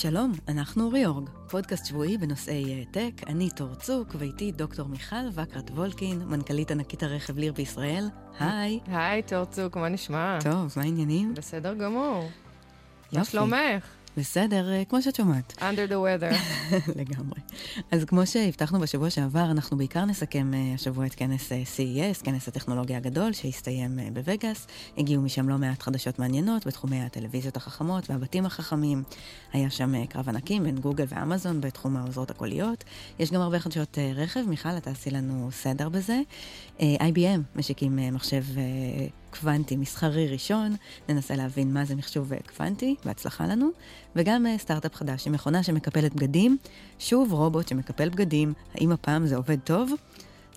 שלום, אנחנו ריאורג, פודקאסט שבועי בנושאי טק, אני תור צוק, ואיתי דוקטור מיכל וקרת וולקין, מנכ"לית ענקית הרכב ליר בישראל. היי. היי, תור צוק, מה נשמע? טוב, מה העניינים? בסדר גמור. יופי. מה שלומך? בסדר, אה, כמו שאת שומעת. Under the weather. לגמרי. אז כמו שהבטחנו בשבוע שעבר, אנחנו בעיקר נסכם אה, השבוע את כנס אה, CES, כנס הטכנולוגיה הגדול, שהסתיים בווגאס. הגיעו משם לא מעט חדשות מעניינות בתחומי הטלוויזיות החכמות והבתים החכמים. היה שם קרב ענקים בין גוגל ואמזון בתחום העוזרות הקוליות. יש גם הרבה חדשות רכב. מיכל, את תעשי לנו סדר בזה. IBM משיקים מחשב קוונטי מסחרי ראשון, ננסה להבין מה זה מחשוב קוונטי, בהצלחה לנו, וגם uh, סטארט-אפ חדש מכונה שמקפלת בגדים, שוב רובוט שמקפל בגדים, האם הפעם זה עובד טוב?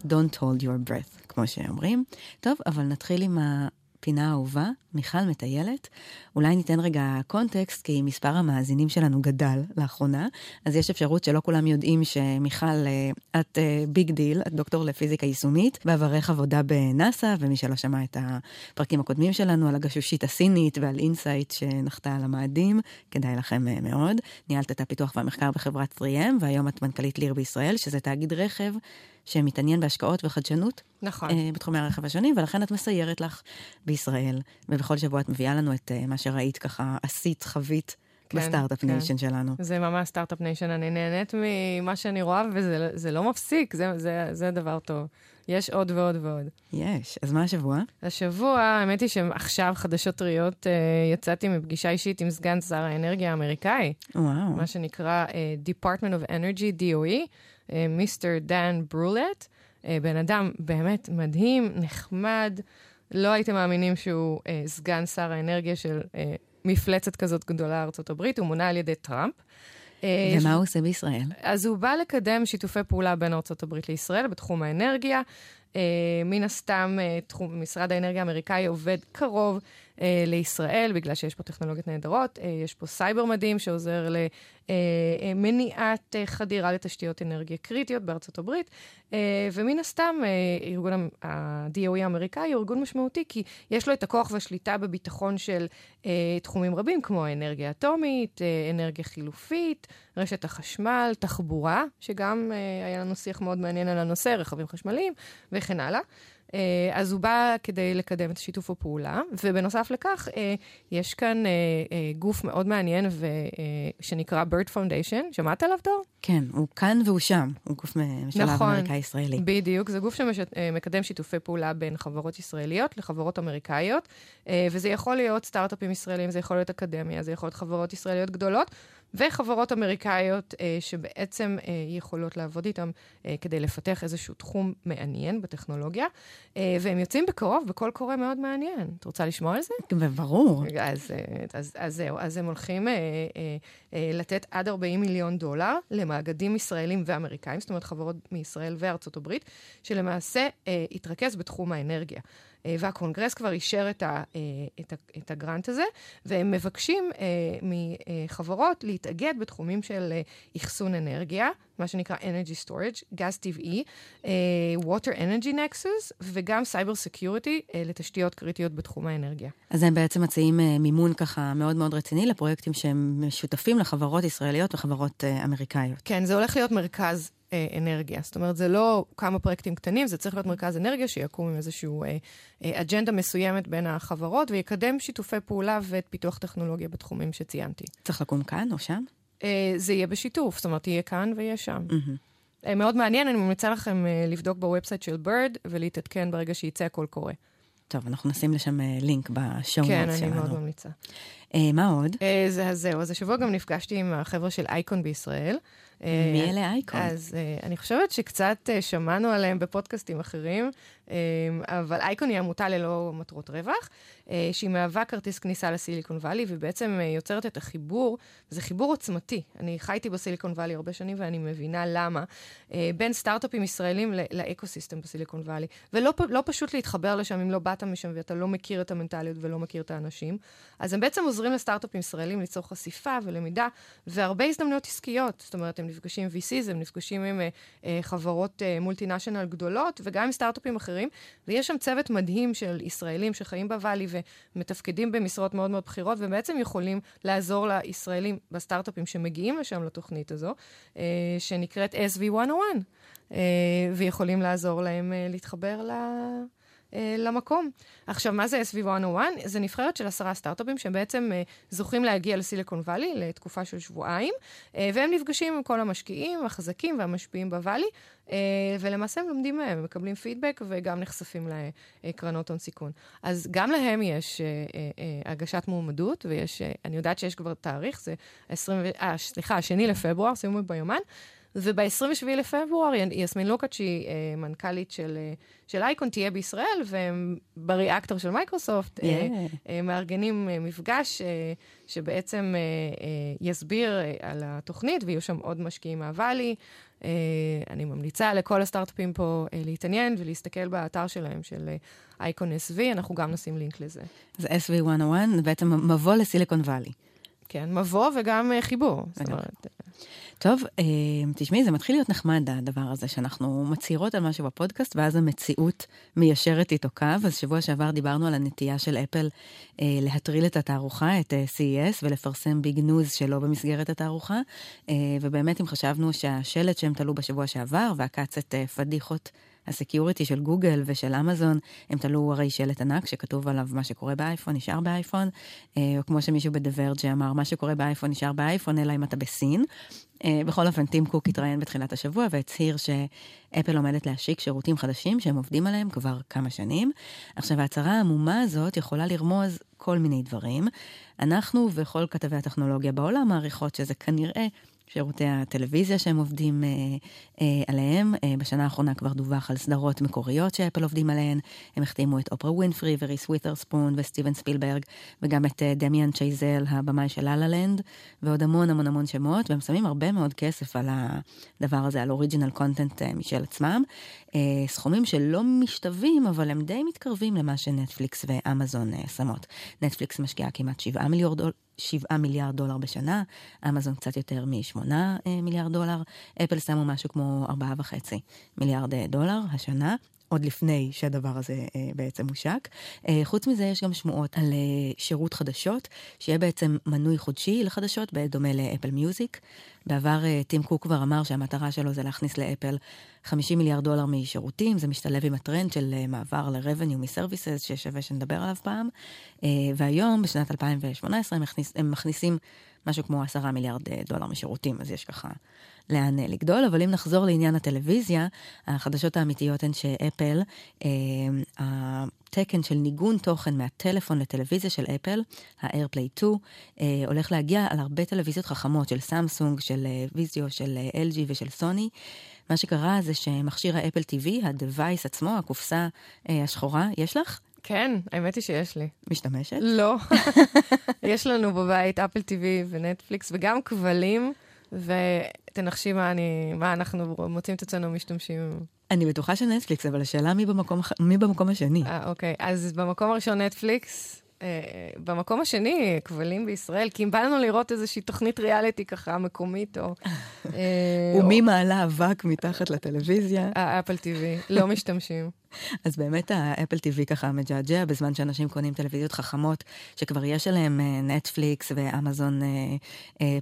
Don't hold your breath, כמו שאומרים. טוב, אבל נתחיל עם הפינה האהובה, מיכל מטיילת. אולי ניתן רגע קונטקסט, כי מספר המאזינים שלנו גדל לאחרונה, אז יש אפשרות שלא כולם יודעים שמיכל, אה, את big uh, deal, את דוקטור לפיזיקה יישומית, בעברך עבודה בנאסא, ומי שלא שמע את הפרקים הקודמים שלנו על הגשושית הסינית ועל אינסייט שנחתה על המאדים, כדאי לכם uh, מאוד. ניהלת את הפיתוח והמחקר בחברת 3M, והיום את מנכ"לית ליר בישראל, שזה תאגיד רכב שמתעניין בהשקעות וחדשנות. נכון. Uh, בתחומי הרכב השונים, ולכן את מסיירת לך בישראל, ובכל שבוע את מביאה לנו את uh, מה שראית ככה, עשית, חווית. כן, בסטארט-אפ כן. nation שלנו. זה ממש start-up nation, אני נהנית ממה שאני רואה, וזה לא מפסיק, זה, זה, זה דבר טוב. יש עוד ועוד ועוד. יש, אז מה השבוע? השבוע, האמת היא שעכשיו, חדשות טריות, uh, יצאתי מפגישה אישית עם סגן שר האנרגיה האמריקאי. וואו. מה שנקרא Department of Energy, DOE, Mister דן ברולט. בן אדם באמת מדהים, נחמד. לא הייתם מאמינים שהוא uh, סגן שר האנרגיה של uh, מפלצת כזאת גדולה ארצות הברית, הוא מונה על ידי טראמפ. ומה יש... הוא עושה בישראל? אז הוא בא לקדם שיתופי פעולה בין ארצות הברית לישראל בתחום האנרגיה. Uh, מן הסתם, uh, תחום, משרד האנרגיה האמריקאי עובד קרוב uh, לישראל, בגלל שיש פה טכנולוגיות נהדרות. Uh, יש פה סייבר מדהים שעוזר למניעת uh, uh, חדירה לתשתיות אנרגיה קריטיות בארצות הברית. Uh, ומן הסתם, uh, ארגון ה-DOE האמריקאי הוא ארגון משמעותי, כי יש לו את הכוח והשליטה בביטחון של uh, תחומים רבים, כמו אנרגיה אטומית, uh, אנרגיה חילופית, רשת החשמל, תחבורה, שגם uh, היה לנו שיח מאוד מעניין על הנושא, רכבים חשמליים, וכן הלאה. Uh, אז הוא בא כדי לקדם את שיתוף הפעולה, ובנוסף לכך, uh, יש כאן uh, גוף מאוד מעניין ו, שנקרא BIRD Foundation, שמעת עליו דור? כן, הוא כאן והוא שם, הוא גוף משלב נכון, אמריקאי-ישראלי. בדיוק, זה גוף שמקדם שיתופי פעולה בין חברות ישראליות לחברות אמריקאיות, וזה יכול להיות סטארט-אפים ישראלים, זה יכול להיות אקדמיה, זה יכול להיות חברות ישראליות גדולות. וחברות אמריקאיות אה, שבעצם אה, יכולות לעבוד איתם אה, כדי לפתח איזשהו תחום מעניין בטכנולוגיה, אה, והם יוצאים בקרוב בקול קורא מאוד מעניין. את רוצה לשמוע על זה? ברור. אז, אה, אז, אז זהו, אז הם הולכים אה, אה, אה, לתת עד 40 מיליון דולר למאגדים ישראלים ואמריקאים, זאת אומרת חברות מישראל וארצות הברית, שלמעשה אה, יתרכז בתחום האנרגיה. אה, והקונגרס כבר אישר את, ה, אה, את, ה, את הגרנט הזה, והם מבקשים אה, מחברות להתאגד בתחומים של אחסון אנרגיה, מה שנקרא Energy Storage, גז טבעי, Water Energy Nexus, וגם Cyber Security לתשתיות קריטיות בתחום האנרגיה. אז הם בעצם מציעים מימון ככה מאוד מאוד רציני לפרויקטים שהם משותפים לחברות ישראליות וחברות אמריקאיות. כן, זה הולך להיות מרכז אה, אנרגיה. זאת אומרת, זה לא כמה פרויקטים קטנים, זה צריך להיות מרכז אנרגיה שיקום עם איזושהי אה, אה, אג'נדה מסוימת בין החברות ויקדם שיתופי פעולה ואת פיתוח טכנולוגיה בתחומים שציינתי. צריך לקום כאן או שם? אה, זה יהיה בשיתוף, זאת אומרת, יהיה כאן ויהיה שם. Mm-hmm. אה, מאוד מעניין, אני ממליצה לכם אה, לבדוק ב website של בירד ולהתעדכן ברגע שייצא הקול קורא. טוב, אנחנו נשים לשם לינק ב show כן, שלנו. כן, אני מאוד ממליצה. אה, מה עוד? אה, זה, זהו, אז השבוע גם נפגשתי עם החבר'ה של אייקון בישראל. מי אלה אייקון? אז uh, אני חושבת שקצת uh, שמענו עליהם בפודקאסטים אחרים, אבל אייקון היא עמותה ללא מטרות רווח, uh, שהיא מהווה כרטיס כניסה לסיליקון וואלי, ובעצם uh, יוצרת את החיבור, זה חיבור עוצמתי. אני חייתי בסיליקון וואלי הרבה שנים, ואני מבינה למה, uh, בין סטארט-אפים ישראלים לאקו-סיסטם בסיליקון וואלי. ולא לא פשוט להתחבר לשם אם לא באת משם ואתה לא מכיר את המנטליות ולא מכיר את האנשים. אז הם בעצם עוזרים לסטארט-אפים ישראלים ליצור חשיפה ולמידה, והרבה הזדמנויות עסקיות. זאת אומרת, הם נפגשים עם VCs, הם נפגשים עם חברות מולטינשיונל גדולות, וגם עם סטארט-אפים אחרים, ויש שם צוות מדהים של ישראלים שחיים בוואלי ומתפקדים במשרות מאוד מאוד בכירות, ובעצם יכולים לעזור לישראלים בסטארט-אפים שמגיעים לשם לתוכנית הזו, uh, שנקראת SV101, uh, ויכולים לעזור להם uh, להתחבר ל... אה, למקום. עכשיו, מה זה SV101? זה נבחרת של עשרה סטארט-אפים שבעצם אה, זוכים להגיע לסיליקון וואלי לתקופה של שבועיים, אה, והם נפגשים עם כל המשקיעים החזקים והמשפיעים בוואלי, אה, ולמעשה הם לומדים מהם, הם מקבלים פידבק וגם נחשפים לקרנות הון סיכון. אז גם להם יש אה, אה, אה, הגשת מועמדות, ויש, אה, אני יודעת שיש כבר תאריך, זה 20, אה, סליחה, השני לפברואר, שימו ביומן. וב-27 לפברואר, יסמין לוקאץ', שהיא אה, מנכ"לית של, אה, של אייקון, תהיה בישראל, והם בריאקטור של מייקרוסופט, yeah. אה, אה, מארגנים אה, מפגש אה, שבעצם אה, אה, יסביר אה, על התוכנית, ויהיו שם עוד משקיעים מהוואלי. אה, אני ממליצה לכל הסטארט-אפים פה אה, להתעניין ולהסתכל באתר שלהם, של אייקון אה, SV, אנחנו גם נשים לינק לזה. זה SV101, זה בעצם מבוא לסיליקון וואלי. כן, מבוא וגם uh, חיבור. אומרת... טוב, אה, תשמעי, זה מתחיל להיות נחמד, הדבר הזה, שאנחנו מצהירות על משהו בפודקאסט, ואז המציאות מיישרת איתו קו. אז שבוע שעבר דיברנו על הנטייה של אפל אה, להטריל את התערוכה, את אה, CES, ולפרסם big news שלא במסגרת התערוכה. אה, ובאמת, אם חשבנו שהשלט שהם תלו בשבוע שעבר, אה, פדיחות ה security של גוגל ושל אמזון, הם תלו הרי שלט ענק שכתוב עליו מה שקורה באייפון נשאר באייפון, אה, או כמו שמישהו ב The Verge אמר, מה שקורה באייפון נשאר באייפון, אלא אם אתה בסין. אה, בכל אופן, טים קוק התראיין בתחילת השבוע והצהיר שאפל עומדת להשיק שירותים חדשים שהם עובדים עליהם כבר כמה שנים. עכשיו, ההצהרה העמומה הזאת יכולה לרמוז כל מיני דברים. אנחנו וכל כתבי הטכנולוגיה בעולם מעריכות שזה כנראה שירותי הטלוויזיה שהם עובדים אה, אה, עליהם. אה, בשנה האחרונה כבר דווח על סדרות מקוריות שאפל עובדים עליהן. הם החתימו את אופרה ווינפרי וריס ווית'רספון וסטיבן ספילברג, וגם את אה, דמיאן צ'ייזל, הבמאי של לה לה לנד, ועוד המון המון המון שמות, והם שמים הרבה מאוד כסף על הדבר הזה, על original content אה, משל עצמם. אה, סכומים שלא משתווים, אבל הם די מתקרבים למה שנטפליקס ואמזון אה, שמות. נטפליקס משקיעה כמעט 7 מיליארד דולר. 7 מיליארד דולר בשנה, אמזון קצת יותר מ-8 אה, מיליארד דולר, אפל שמו משהו כמו 4.5 מיליארד אה, דולר השנה. עוד לפני שהדבר הזה אה, בעצם הושק. חוץ מזה, יש גם שמועות על שירות חדשות, שיהיה בעצם מנוי חודשי לחדשות, בדומה לאפל מיוזיק. בעבר טים קוק כבר אמר שהמטרה שלו זה להכניס לאפל 50 מיליארד דולר משירותים, זה משתלב עם הטרנד של אה, מעבר ל-revenue מ-services, ששווה שנדבר עליו פעם. אה, והיום, בשנת 2018, הם, מכניס, הם מכניסים משהו כמו 10 מיליארד דולר משירותים, אז יש ככה לאן לגדול. אבל אם נחזור לעניין הטלוויזיה, החדשות האמיתיות הן שאפל, התקן של ניגון תוכן מהטלפון לטלוויזיה של אפל, ה-AirPlay 2, הולך להגיע על הרבה טלוויזיות חכמות של סמסונג, של ויזיו, של LG ושל סוני. מה שקרה זה שמכשיר האפל TV, ה-Device עצמו, הקופסה אה, השחורה, יש לך? כן, האמת היא שיש לי. משתמשת? לא. יש לנו בבית אפל TV ונטפליקס וגם כבלים, ותנחשי מה, אני, מה אנחנו מוצאים את עצמנו משתמשים. אני בטוחה שנטפליקס, אבל השאלה מי במקום, מי במקום השני. אה, אוקיי. אז במקום הראשון נטפליקס, במקום השני, כבלים בישראל, כי אם בא לנו לראות איזושהי תוכנית ריאליטי ככה מקומית, או... אה, ומי מעלה אבק מתחת לטלוויזיה? ה-Apple TV, לא משתמשים. אז באמת ה-Apple TV ככה מג'עג'ע בזמן שאנשים קונים טלוויזיות חכמות, שכבר יש עליהם Netflix ו-Amazon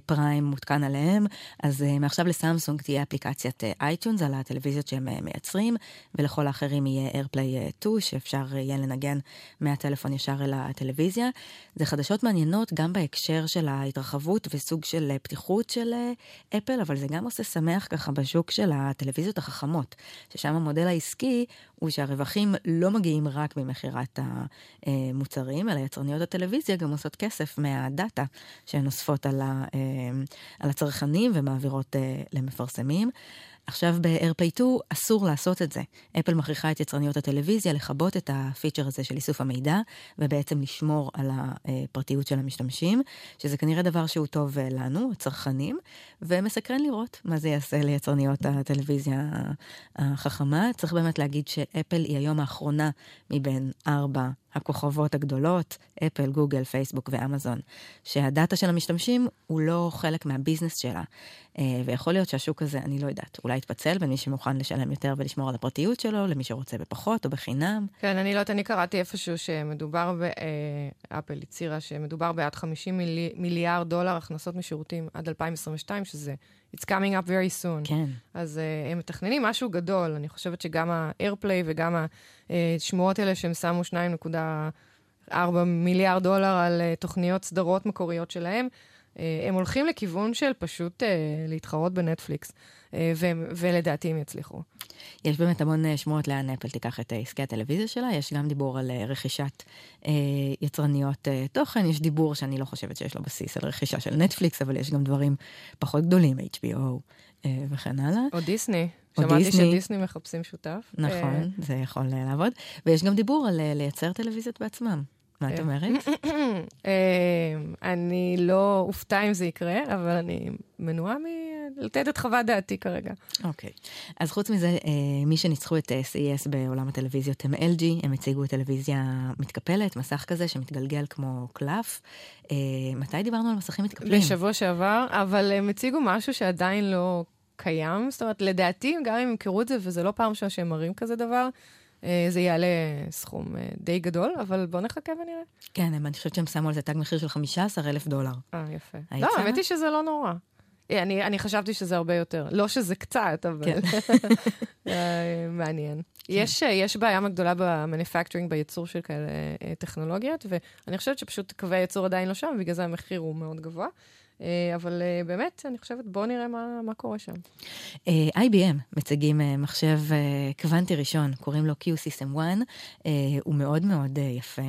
Prime מותקן עליהם, אז מעכשיו לסמסונג תהיה אפליקציית iTunes על הטלוויזיות שהם מייצרים, ולכל האחרים יהיה AirPlay 2, שאפשר יהיה לנגן מהטלפון ישר אל הטלוויזיה. זה חדשות מעניינות גם בהקשר של ההתרחבות וסוג של פתיחות של אפל, אבל זה גם עושה שמח ככה בשוק של הטלוויזיות החכמות, ששם המודל העסקי הוא שהרווחים לא מגיעים רק ממכירת המוצרים, אלא יצרניות הטלוויזיה גם עושות כסף מהדאטה שהן אוספות על, הצרכנים ומעבירות אה, למפרסמים. עכשיו ב-AirPay 2 אסור לעשות את זה. אפל מכריחה את יצרניות הטלוויזיה לכבות את הפיצ'ר הזה של איסוף המידע, ובעצם לשמור על הפרטיות של המשתמשים, שזה כנראה דבר שהוא טוב לנו, הצרכנים, ומסקרן לראות מה זה יעשה ליצרניות הטלוויזיה החכמה. צריך באמת להגיד שאפל היא היום האחרונה מבין ארבע הכוכבות הגדולות, אפל, גוגל, פייסבוק ואמזון, שהדאטה של המשתמשים הוא לא חלק מהביזנס שלה. אה, ויכול להיות שהשוק הזה, אני לא יודעת, אולי יתפצל בין מי שמוכן לשלם יותר ולשמור על הפרטיות שלו, למי שרוצה בפחות או בחינם. כן, אני לא יודעת, אני קראתי איפשהו שמדובר, ב, אה, אפל הצהירה שמדובר בעד 50 מילי, מיליארד דולר הכנסות משירותים עד 2022, שזה It's coming up very soon. כן. אז uh, הם מתכננים משהו גדול. אני חושבת שגם ה-AirPlay וגם השמועות האלה שהם שמו 2.4 מיליארד דולר על uh, תוכניות סדרות מקוריות שלהם, הם הולכים לכיוון של פשוט uh, להתחרות בנטפליקס, uh, ו- ולדעתי הם יצליחו. יש באמת המון שמועות לאן אפל תיקח את עסקי הטלוויזיה שלה, יש גם דיבור על רכישת אה, יצרניות אה, תוכן, יש דיבור שאני לא חושבת שיש לו בסיס על רכישה של נטפליקס, אבל יש גם דברים פחות גדולים, HBO אה, וכן הלאה. או דיסני. שמעתי דיסני. שדיסני מחפשים שותף. נכון, זה יכול לעבוד. ויש גם דיבור על לייצר טלוויזיות בעצמם. מה את אומרת? אני לא אופתע אם זה יקרה, אבל אני מנועה מלתת את חוות דעתי כרגע. אוקיי. אז חוץ מזה, מי שניצחו את CES בעולם הטלוויזיות הם LG, הם הציגו טלוויזיה מתקפלת, מסך כזה שמתגלגל כמו קלף. מתי דיברנו על מסכים מתקפלים? בשבוע שעבר, אבל הם הציגו משהו שעדיין לא קיים. זאת אומרת, לדעתי, גם אם ימכרו את זה, וזה לא פעם שהם מראים כזה דבר, אה, זה יעלה סכום אה, די גדול, אבל בואו נחכה ונראה. כן, אני חושבת שהם שמו על זה תג מחיר של 15 אלף דולר. אה, יפה. לא, האמת היא שזה לא נורא. אה, אני, אני חשבתי שזה הרבה יותר. לא שזה קצת, אבל... כן. מעניין. כן. יש, יש בעיה גדולה במניפקטורינג, בייצור של כאלה טכנולוגיות, ואני חושבת שפשוט קווי הייצור עדיין לא שם, בגלל זה המחיר הוא מאוד גבוה. אה, אבל אה, באמת, אני חושבת, בואו נראה מה, מה קורה שם. אה, IBM מציגים מחשב קוונטי ראשון, קוראים לו Q-System 1, הוא מאוד מאוד יפה.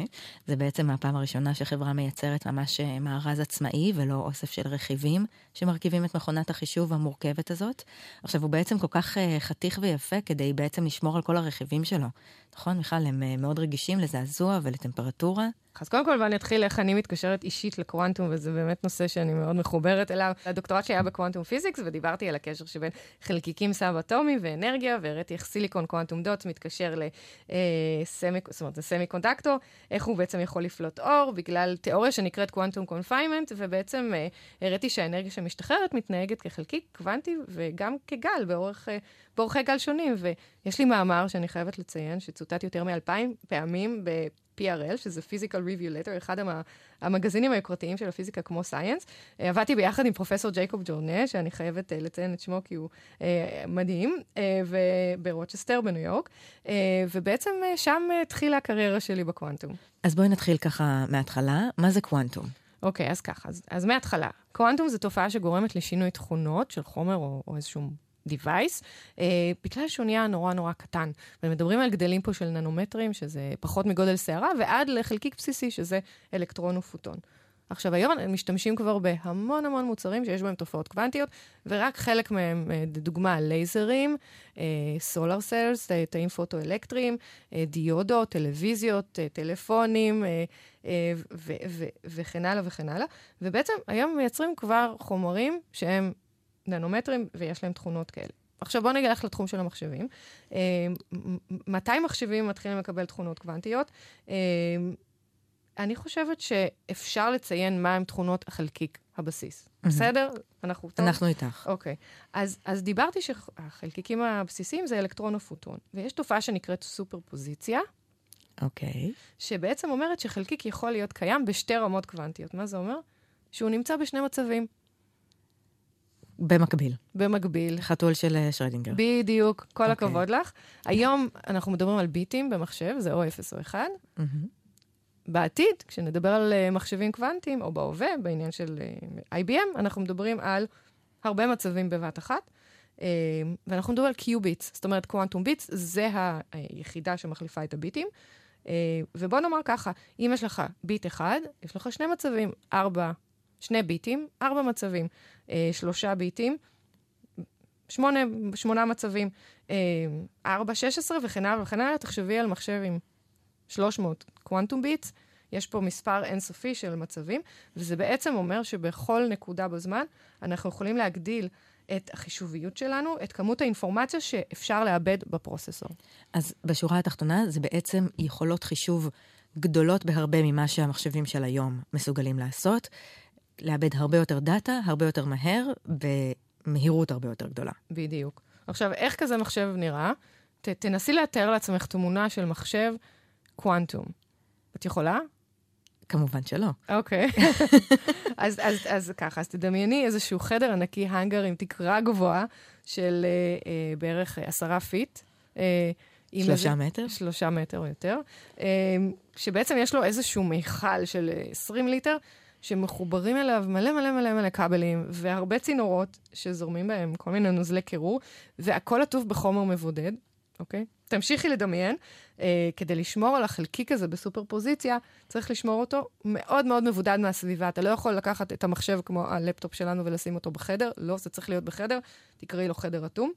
זה בעצם הפעם הראשונה שחברה מייצרת ממש מארז עצמאי ולא אוסף של רכיבים שמרכיבים את מכונת החישוב המורכבת הזאת. עכשיו, הוא בעצם כל כך חתיך ויפה כדי בעצם לשמור על כל הרכיבים שלו. נכון, מיכל? הם מאוד רגישים לזעזוע ולטמפרטורה. אז קודם כל, ואני אתחיל איך אני מתקשרת אישית לקוונטום, וזה באמת נושא שאני מאוד מחוברת אליו. הדוקטורט שלי היה ב-quantum physics, ודיברתי על הקשר שבין חלקיקים סאב-אטומי ואנרגיה, והראיתי איך silicon quantum dot מתקשר לסמי, אה, אומרת, ל-semiconductor, איך הוא בעצם יכול לפלוט אור, בגלל תיאוריה שנקראת quantum confinement, ובעצם הראיתי שהאנרגיה שמשתחררת מתנהגת כחלקיק קוונטי וגם כגל באורך, אה, באורכי גל שונים. ויש לי מאמר שאני חייבת לציין, שצוטט יותר מאלפיים פעמים ב... PRL, שזה Physical Review Letter, אחד המה, המגזינים היוקרתיים של הפיזיקה כמו סייאנס. Uh, עבדתי ביחד עם פרופסור ג'ייקוב ג'ורנה, שאני חייבת uh, לציין את שמו כי הוא uh, מדהים, uh, ברוצ'סטר בניו יורק, uh, ובעצם שם התחילה הקריירה שלי בקוונטום. אז בואי נתחיל ככה מההתחלה, מה זה קוונטום? אוקיי, okay, אז ככה, אז, אז מההתחלה. קוונטום זו תופעה שגורמת לשינוי תכונות של חומר או, או איזשהו device, uh, בגלל שהוא נהיה נורא נורא קטן. ומדברים על גדלים פה של ננומטרים, שזה פחות מגודל שערה, ועד לחלקיק בסיסי, שזה אלקטרון ופוטון. עכשיו, היום הם משתמשים כבר בהמון המון מוצרים שיש בהם תופעות קוונטיות, ורק חלק מהם, אה, דוגמה, לייזרים, סולר סלס, תאים פוטו-אלקטריים, אה, דיודות, טלוויזיות, טלפונים, וכן הלאה וכן הלאה. ובעצם היום מייצרים כבר חומרים שהם ננומטרים, ויש להם תכונות כאלה. עכשיו בואו נלך לתחום של המחשבים. אה, מתי מחשבים מתחילים לקבל תכונות קוונטיות? אני חושבת שאפשר לציין מהם תכונות החלקיק הבסיס. Mm-hmm. בסדר? אנחנו טוב? אנחנו איתך. אוקיי. אז, אז דיברתי שהחלקיקים הבסיסיים זה אלקטרון ופוטון, ויש תופעה שנקראת סופר פוזיציה. אוקיי. Okay. שבעצם אומרת שחלקיק יכול להיות קיים בשתי רמות קוונטיות. מה זה אומר? שהוא נמצא בשני מצבים. במקביל. במקביל. חתול של אה, שרדינגר. בדיוק, כל okay. אוקיי. הכבוד לך. היום אנחנו מדברים על ביטים במחשב, זה או 0 או 1. Mm-hmm. בעתיד, כשנדבר על uh, מחשבים קוונטיים, או בהווה, בעניין של אה, IBM, אנחנו מדברים על הרבה מצבים בבת אחת. Uh, ואנחנו מדברים על qubits, זאת אומרת, quantum bits, זה היחידה שמחליפה את הביטים. ובוא נאמר ככה, אם יש לך ביט אחד, יש לך שני מצבים, ארבע שני ביטים, ארבע מצבים, אה, שלושה ביטים, שמונה, שמונה מצבים, אה, ארבע, שש עשרה וכן הלאה וכן הלאה. תחשבי על מחשב עם 300 quantum bits, יש פה מספר אינסופי של מצבים, וזה בעצם אומר שבכל נקודה בזמן אנחנו יכולים להגדיל את החישוביות שלנו, את כמות האינפורמציה שאפשר לאבד בפרוססור. אז בשורה התחתונה זה בעצם יכולות חישוב גדולות בהרבה ממה שהמחשבים של היום מסוגלים לעשות, לאבד הרבה יותר דאטה, הרבה יותר מהר, במהירות הרבה יותר גדולה. בדיוק. עכשיו, איך כזה מחשב נראה? ת, תנסי לתאר לעצמך תמונה של מחשב קוונטום. את יכולה? כמובן שלא. אוקיי. אז, אז, אז ככה, אז תדמייני איזשהו חדר ענקי, האנגר עם תקרה גבוהה של אה, אה, בערך עשרה feet. אה, שלושה איזה, מטר? שלושה מטר או יותר. אה, שבעצם יש לו איזשהו מיכל של 20 ליטר, שמחוברים אליו מלא מלא מלא מלא כבלים, והרבה צינורות שזורמים בהם כל מיני נוזלי קירור, והכל עטוף בחומר מבודד, אוקיי? תמשיכי לדמיין. אה, כדי לשמור על החלקיק הזה בסופר פוזיציה, צריך לשמור אותו מאוד מאוד מבודד מהסביבה. אתה לא יכול לקחת את המחשב כמו הלפטופ שלנו ולשים אותו בחדר, לא, זה צריך להיות בחדר, תקראי לו חדר אטום,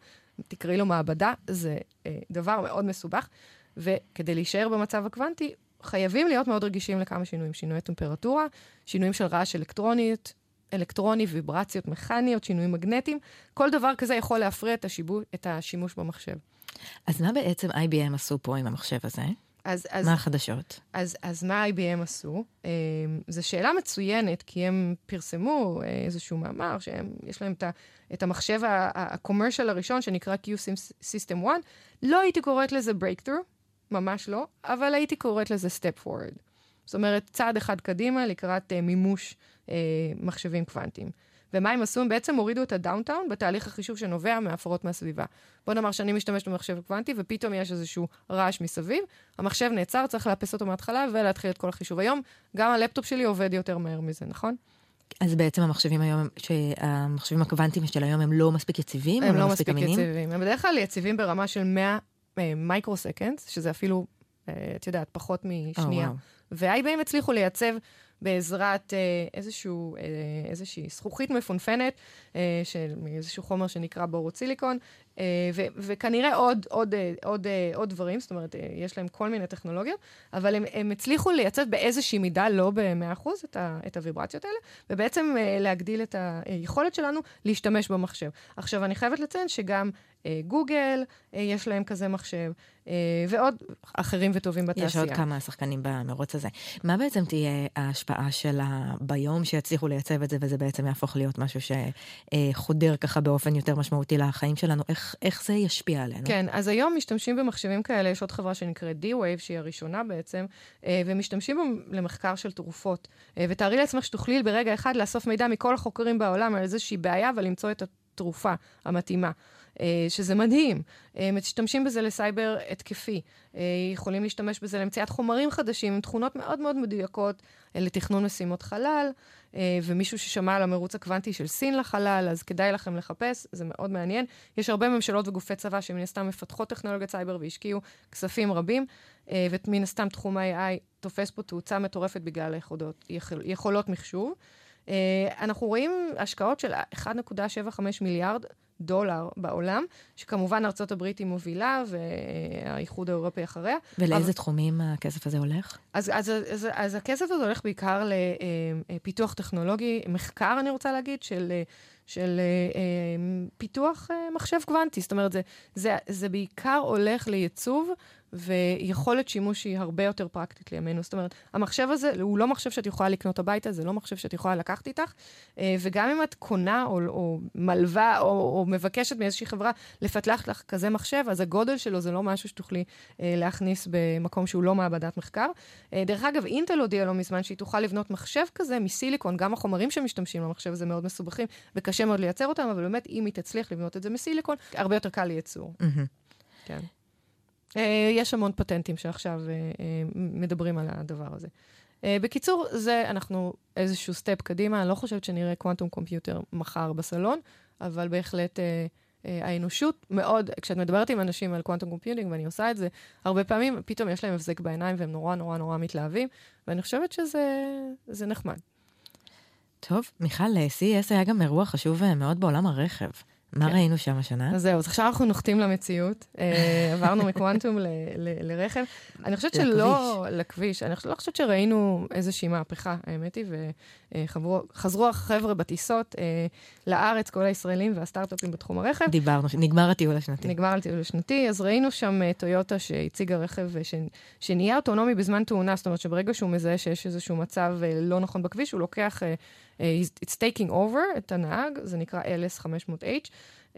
תקראי לו מעבדה, זה אה, דבר מאוד מסובך. וכדי להישאר במצב הקוונטי, חייבים להיות מאוד רגישים לכמה שינויים. שינויי טמפרטורה, שינויים של רעש אלקטרונית, אלקטרוני, ויברציות מכניות, שינויים מגנטיים. כל דבר כזה יכול להפריע את, השיבו, את השימוש במחשב. אז מה בעצם IBM עשו פה עם המחשב הזה? אז, אז, מה החדשות? אז, אז מה IBM עשו? אה, זו שאלה מצוינת, כי הם פרסמו אה, איזשהו מאמר, שיש להם את, את המחשב ה-commercial הראשון, שנקרא Q-System 1. לא הייתי קוראת לזה breakthrough, ממש לא, אבל הייתי קוראת לזה step forward. זאת אומרת, צעד אחד קדימה לקראת אה, מימוש אה, מחשבים קוונטיים. ומה הם עשו? הם בעצם הורידו את הדאונטאון בתהליך החישוב שנובע מהפרות מהסביבה. בוא נאמר שאני משתמשת במחשב קוונטי, ופתאום יש איזשהו רעש מסביב, המחשב נעצר, צריך לאפס אותו מההתחלה ולהתחיל את כל החישוב. היום, גם הלפטופ שלי עובד יותר מהר מזה, נכון? אז בעצם המחשבים היום, שהמחשבים הקוונטיים של היום הם לא מספיק יציבים? הם, הם לא מספיק, מספיק יציבים. הם בדרך כלל יציבים ברמה של 100 microseconds, שזה אפילו, אה, את יודעת, פחות משנייה. Oh, wow. ו-IBM הצליחו לייצב בעזרת אה, איזשהו, אה, איזושהי זכוכית מפונפנת, אה, של איזשהו חומר שנקרא בורות סיליקון, אה, ו, וכנראה עוד, עוד, אה, עוד, אה, עוד דברים, זאת אומרת, אה, יש להם כל מיני טכנולוגיות, אבל הם, הם הצליחו לייצב באיזושהי מידה, לא ב-100%, את, את הוויברציות האלה, ובעצם אה, להגדיל את היכולת שלנו להשתמש במחשב. עכשיו, אני חייבת לציין שגם אה, גוגל, אה, יש להם כזה מחשב, אה, ועוד אחרים וטובים בתעשייה. יש עוד כמה שחקנים במרוץ הזה. מה בעצם תהיה ההשפעה שלה ביום שיצליחו לייצב את זה, וזה בעצם יהפוך להיות משהו שחודר ככה באופן יותר משמעותי לחיים שלנו? איך, איך זה ישפיע עלינו? כן, אז היום משתמשים במחשבים כאלה, יש עוד חברה שנקראת D-Wave, שהיא הראשונה בעצם, ומשתמשים למחקר של תרופות. ותארי לעצמך שתוכלי ברגע אחד לאסוף מידע מכל החוקרים בעולם על איזושהי בעיה ולמצוא את התרופה המתאימה. אה, שזה מדהים. אה, משתמשים בזה לסייבר התקפי. אה, יכולים להשתמש בזה למציאת חומרים חדשים עם תכונות מאוד מאוד מדויקות לתכנון משימות חלל, ומישהו ששמע על המרוץ הקוונטי של סין לחלל, אז כדאי לכם לחפש, זה מאוד מעניין. יש הרבה ממשלות וגופי צבא שמן הסתם מפתחות טכנולוגיית סייבר והשקיעו כספים רבים, ומן הסתם תחום ה-AI תופס פה תאוצה מטורפת בגלל היכולות, יכולות מחשוב. אנחנו רואים השקעות של 1.75 מיליארד דולר בעולם, שכמובן ארצות הברית היא מובילה והאיחוד האירופי אחריה. ולאיזה אבל... תחומים הכסף הזה הולך? אז, אז, אז, אז, אז הכסף הזה הולך בעיקר לפיתוח טכנולוגי, מחקר, אני רוצה להגיד, של... של פיתוח מחשב קוונטי. זאת אומרת, זה, זה, זה בעיקר הולך לייצוב ויכולת שימוש היא הרבה יותר פרקטית לימינו. זאת אומרת, המחשב הזה הוא לא מחשב שאת יכולה לקנות הביתה, זה לא מחשב שאת יכולה לקחת איתך, אה, וגם אם את קונה או, או מלווה או, או מבקשת מאיזושהי חברה לפתח לך כזה מחשב, אז הגודל שלו זה לא משהו שתוכלי אה, להכניס במקום שהוא לא מעבדת מחקר. אה, דרך אגב, אינטל הודיעה לא מזמן שהיא תוכל לבנות מחשב כזה מסיליקון, גם החומרים שמשתמשים במחשב הזה מאוד מסובכים וקשה מאוד לייצר אותם, אבל באמת, אם היא תצליח לבנות את זה מסיליקון, הרבה יותר קל לייצור. Mm-hmm. כן. אה, יש המון פטנטים שעכשיו אה, אה, מדברים על הדבר הזה. בקיצור, זה אנחנו איזשהו step קדימה, אני לא חושבת שנראה quantum computer מחר בסלון, אבל בהחלט האנושות מאוד, כשאת מדברת עם אנשים על quantum computing, ואני עושה את זה, הרבה פעמים פתאום יש להם הבזק בעיניים והם נורא נורא נורא מתלהבים, ואני חושבת שזה נחמד. טוב, מיכל, CES היה גם אירוע חשוב מאוד בעולם הרכב. מה כן. ראינו שם השנה? אז זהו, אז עכשיו אנחנו נוחתים למציאות. אה, עברנו מקוונטום ל- ל- לרכב. אני חושבת שלא... לכביש. אני לא חושבת שראינו איזושהי מהפכה, האמת היא, וחזרו החבר'ה בטיסות אה, לארץ, כל הישראלים והסטארט-אפים בתחום הרכב. דיברנו, נגמר הטיול השנתי. נגמר הטיול השנתי, אז ראינו שם אה, טויוטה שהציגה רכב ש... שנהיה אוטונומי בזמן תאונה, זאת אומרת שברגע שהוא מזהה שיש איזשהו מצב לא נכון בכביש, הוא לוקח... it's taking over את הנהג, זה נקרא LS500H. Um,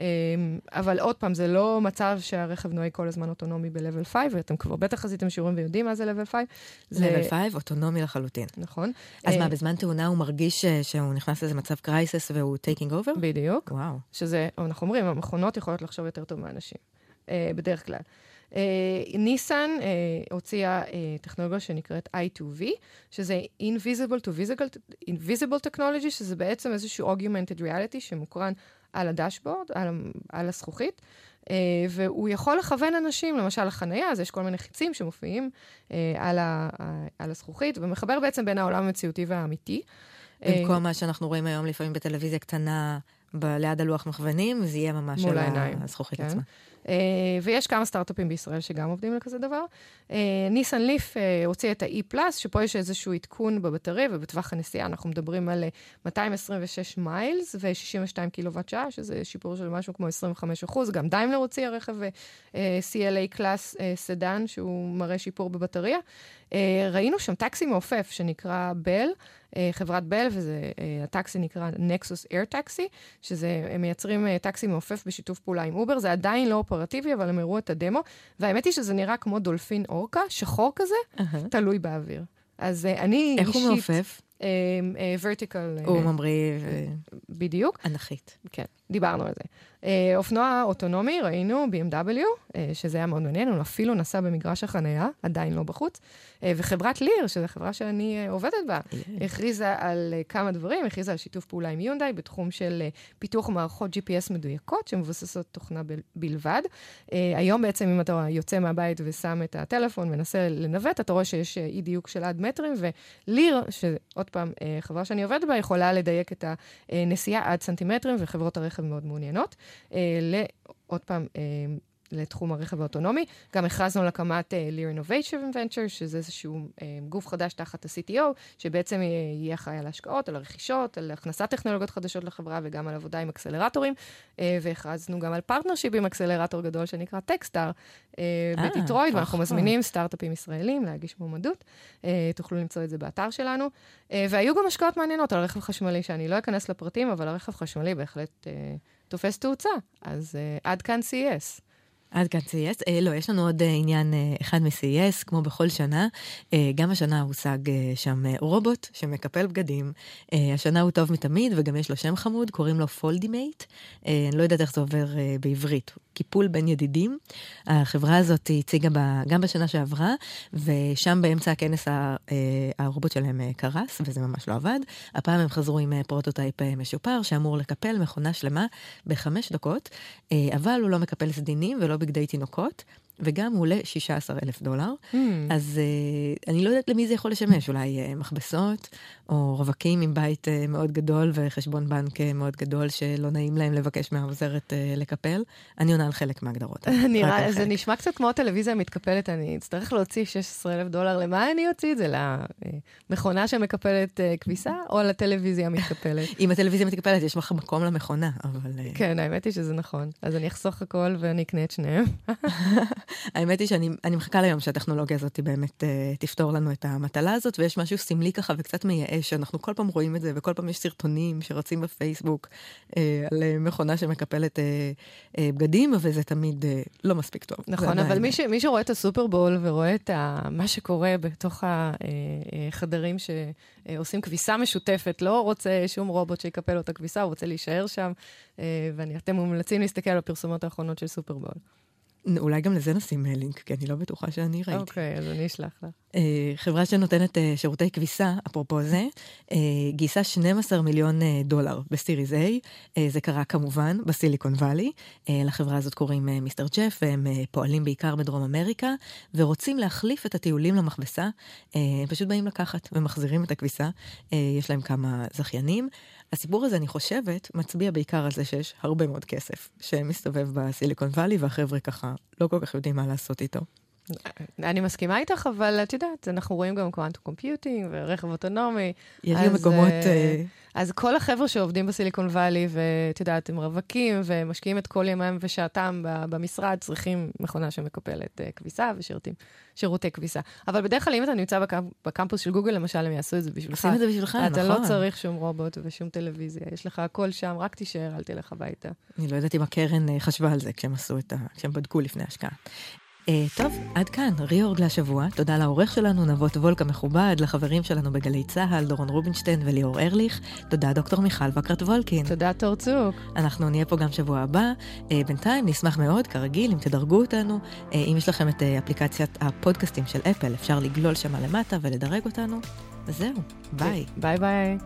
אבל עוד פעם, זה לא מצב שהרכב נוהג כל הזמן אוטונומי ב-level 5, ואתם כבר בטח עשיתם שיעורים ויודעים מה זה level 5. זה... level 5, אוטונומי לחלוטין. נכון. אז uh, מה, בזמן תאונה הוא מרגיש שהוא נכנס לאיזה מצב קרייסס והוא taking over? בדיוק. וואו. שזה, אנחנו אומרים, המכונות יכולות לחשוב יותר טוב מאנשים, uh, בדרך כלל. Uh, ניסן uh, הוציאה uh, טכנולוגיה שנקראת I2V, שזה Invisible to Visible, Invisible Technology, שזה בעצם איזשהו Augmented Reality שמוקרן על הדשבורד, על, על הזכוכית, uh, והוא יכול לכוון אנשים, למשל לחנייה, אז יש כל מיני חיצים שמופיעים uh, על, ה, על הזכוכית, ומחבר בעצם בין העולם המציאותי והאמיתי. במקום מה שאנחנו רואים היום לפעמים בטלוויזיה קטנה, ב- ליד הלוח מכוונים, זה יהיה ממש מול על הזכוכית כן. עצמה. Uh, ויש כמה סטארט-אפים בישראל שגם עובדים על כזה דבר. Uh, ניסן Leaf uh, הוציא את ה-e, שפה יש איזשהו עדכון בבטריה, ובטווח הנסיעה אנחנו מדברים על 226 מיילס ו-62 קילוואט שעה, שזה שיפור של משהו כמו 25 אחוז. גם דיימלר הוציא הרכב CLA class sedan, שהוא מראה שיפור בבטריה. ראינו שם טקסי מעופף שנקרא Bell. אה, חברת Bell, והטקסי אה, נקרא Nexus Air Taxi, שזה, הם מייצרים אה, טקסי מעופף בשיתוף פעולה עם אובר, זה עדיין לא אופרטיבי, אבל הם הראו את הדמו, והאמת היא שזה נראה כמו דולפין אורקה, שחור כזה, uh-huh. תלוי באוויר. אז אני איך אישית... איך הוא מעופף? Vertical. הוא ממריא. בדיוק. אנכית. כן, דיברנו על זה. אה, אופנוע אוטונומי, ראינו BMW, אה, שזה היה מאוד מעניין, הוא אפילו נסע במגרש החנייה, עדיין לא בחוץ. אה, וחברת ליר, שזו חברה שאני עובדת בה, yeah. הכריזה על כמה דברים, הכריזה על שיתוף פעולה עם יונדאי בתחום של פיתוח מערכות GPS מדויקות, שמבוססות תוכנה ב- בלבד. היום בעצם, אם אתה יוצא מהבית ושם את הטלפון, מנסה לנווט, אתה רואה שיש אי דיוק של עד מטרים, וליר, שעוד פעם, חברה שאני עובדת בה, יכולה לדייק את הנסיעה עד סנטימטרים, וחברות הרכב מאוד מעוניינות. אה, לעוד פעם, אה, לתחום הרכב האוטונומי. גם הכרזנו על הקמת uh, Lear Innovation Venture, שזה איזשהו uh, גוף חדש תחת ה-CTO, שבעצם יהיה אחראי על ההשקעות, על הרכישות, על הכנסת טכנולוגיות חדשות לחברה וגם על עבודה עם אקסלרטורים. Uh, והכרזנו גם על partnership עם אקסלרטור גדול שנקרא Techstars uh, בדיטרויד, ואנחנו מזמינים סטארט-אפים ישראלים להגיש מועמדות. Uh, תוכלו למצוא את זה באתר שלנו. Uh, והיו גם השקעות מעניינות על רכב חשמלי, שאני לא אכנס לפרטים, אבל הרכב חשמלי בהחלט... Uh, תופס תאוצה. אז uh, עד כאן CES. עד כאן CES. אה, לא, יש לנו עוד אה, עניין אה, אחד מ-CES, כמו בכל שנה. אה, גם השנה הושג אה, שם אה, רובוט שמקפל בגדים. אה, השנה הוא טוב מתמיד, וגם יש לו שם חמוד, קוראים לו FoldiMate. אה, אני לא יודעת איך זה עובר אה, בעברית. קיפול בין ידידים. החברה הזאת הציגה בה, גם בשנה שעברה, ושם באמצע הכנס אה, הרובוט שלהם אה, קרס, וזה ממש לא עבד. הפעם הם חזרו עם אה, prototype משופר, שאמור לקפל מכונה שלמה בחמש דקות, אבל הוא לא מקפל סדינים ולא בגדי תינוקות. וגם הוא עולה 16 אלף דולר. Mm. אז uh, אני לא יודעת למי זה יכול לשמש, אולי uh, מכבסות, או רווקים עם בית uh, מאוד גדול וחשבון בנק uh, מאוד גדול שלא נעים להם לבקש מהעוזרת uh, לקפל. אני עונה על חלק מההגדרות. נראה, זה נשמע קצת כמו הטלוויזיה המתקפלת, אני אצטרך להוציא 16 אלף דולר, למה אני אוציא את זה? למכונה שמקפלת uh, כביסה, או לטלוויזיה המתקפלת? אם הטלוויזיה מתקפלת, יש לך מקום למכונה, אבל... Uh... כן, האמת היא שזה נכון. אז אני אחסוך הכל ואני אקנה את שניהם. האמת היא שאני מחכה ליום שהטכנולוגיה הזאת באמת uh, תפתור לנו את המטלה הזאת, ויש משהו סמלי ככה וקצת מייאש, שאנחנו כל פעם רואים את זה, וכל פעם יש סרטונים שרצים בפייסבוק uh, על uh, מכונה שמקפלת uh, uh, בגדים, וזה תמיד uh, לא מספיק טוב. נכון, אבל מי, ש, מי שרואה את הסופרבול ורואה את ה, מה שקורה בתוך החדרים שעושים כביסה משותפת, לא רוצה שום רובוט שיקפל לו את הכביסה, הוא רוצה להישאר שם, ואתם מומלצים להסתכל על הפרסומות האחרונות של סופרבול. אולי גם לזה נשים אה, לינק, כי אני לא בטוחה שאני ראיתי. אוקיי, אז אני אשלח לך. אה, חברה שנותנת אה, שירותי כביסה, אפרופו זה, גייסה 12 מיליון דולר בסיריז A. זה קרה כמובן בסיליקון וואלי. לחברה הזאת קוראים מיסטר ג'ף, והם פועלים בעיקר בדרום אמריקה, ורוצים להחליף את הטיולים למכבסה. הם פשוט באים לקחת ומחזירים את הכביסה. יש להם כמה זכיינים. הסיפור הזה, אני חושבת, מצביע בעיקר על זה שיש הרבה מאוד כסף שמסתובב ב-Silicon Valley, והחבר'ה ככה לא כל כך יודעים מה לעשות איתו. אני מסכימה איתך, אבל את יודעת, אנחנו רואים גם quantum computing ורכב אוטונומי. יש גם מקומות... אה, אז כל החבר'ה שעובדים ב-Silicon Valley, ואת יודעת, הם רווקים ומשקיעים את כל ימיהם ושעתם במשרד, צריכים מכונה שמקפלת uh, כביסה ושירותי כביסה. אבל בדרך כלל, אם אתה נמצא בקמפ, בקמפוס של גוגל, למשל, הם יעשו את זה בשבילך. עושים את זה בשבילך, נכון. אתה לא צריך שום רובוט ושום טלוויזיה, יש לך הכל שם, רק תישאר, אל תלך הביתה. אני לא יודעת אם הקרן אה, חשבה על זה כשהם עשו את ה... כשהם בדקו לפני השקעה. Uh, טוב, עד כאן, ריאורג להשבוע. תודה לעורך שלנו, נבות וולק המכובד, לחברים שלנו בגלי צה"ל, דורון רובינשטיין וליאור ארליך. תודה, דוקטור מיכל וקרת וולקין. תודה, תור צוק. אנחנו נהיה פה גם שבוע הבא. Uh, בינתיים, נשמח מאוד, כרגיל, אם תדרגו אותנו. Uh, אם יש לכם את אפליקציית הפודקאסטים של אפל, אפשר לגלול שמה למטה ולדרג אותנו. וזהו, ביי. ביי ביי.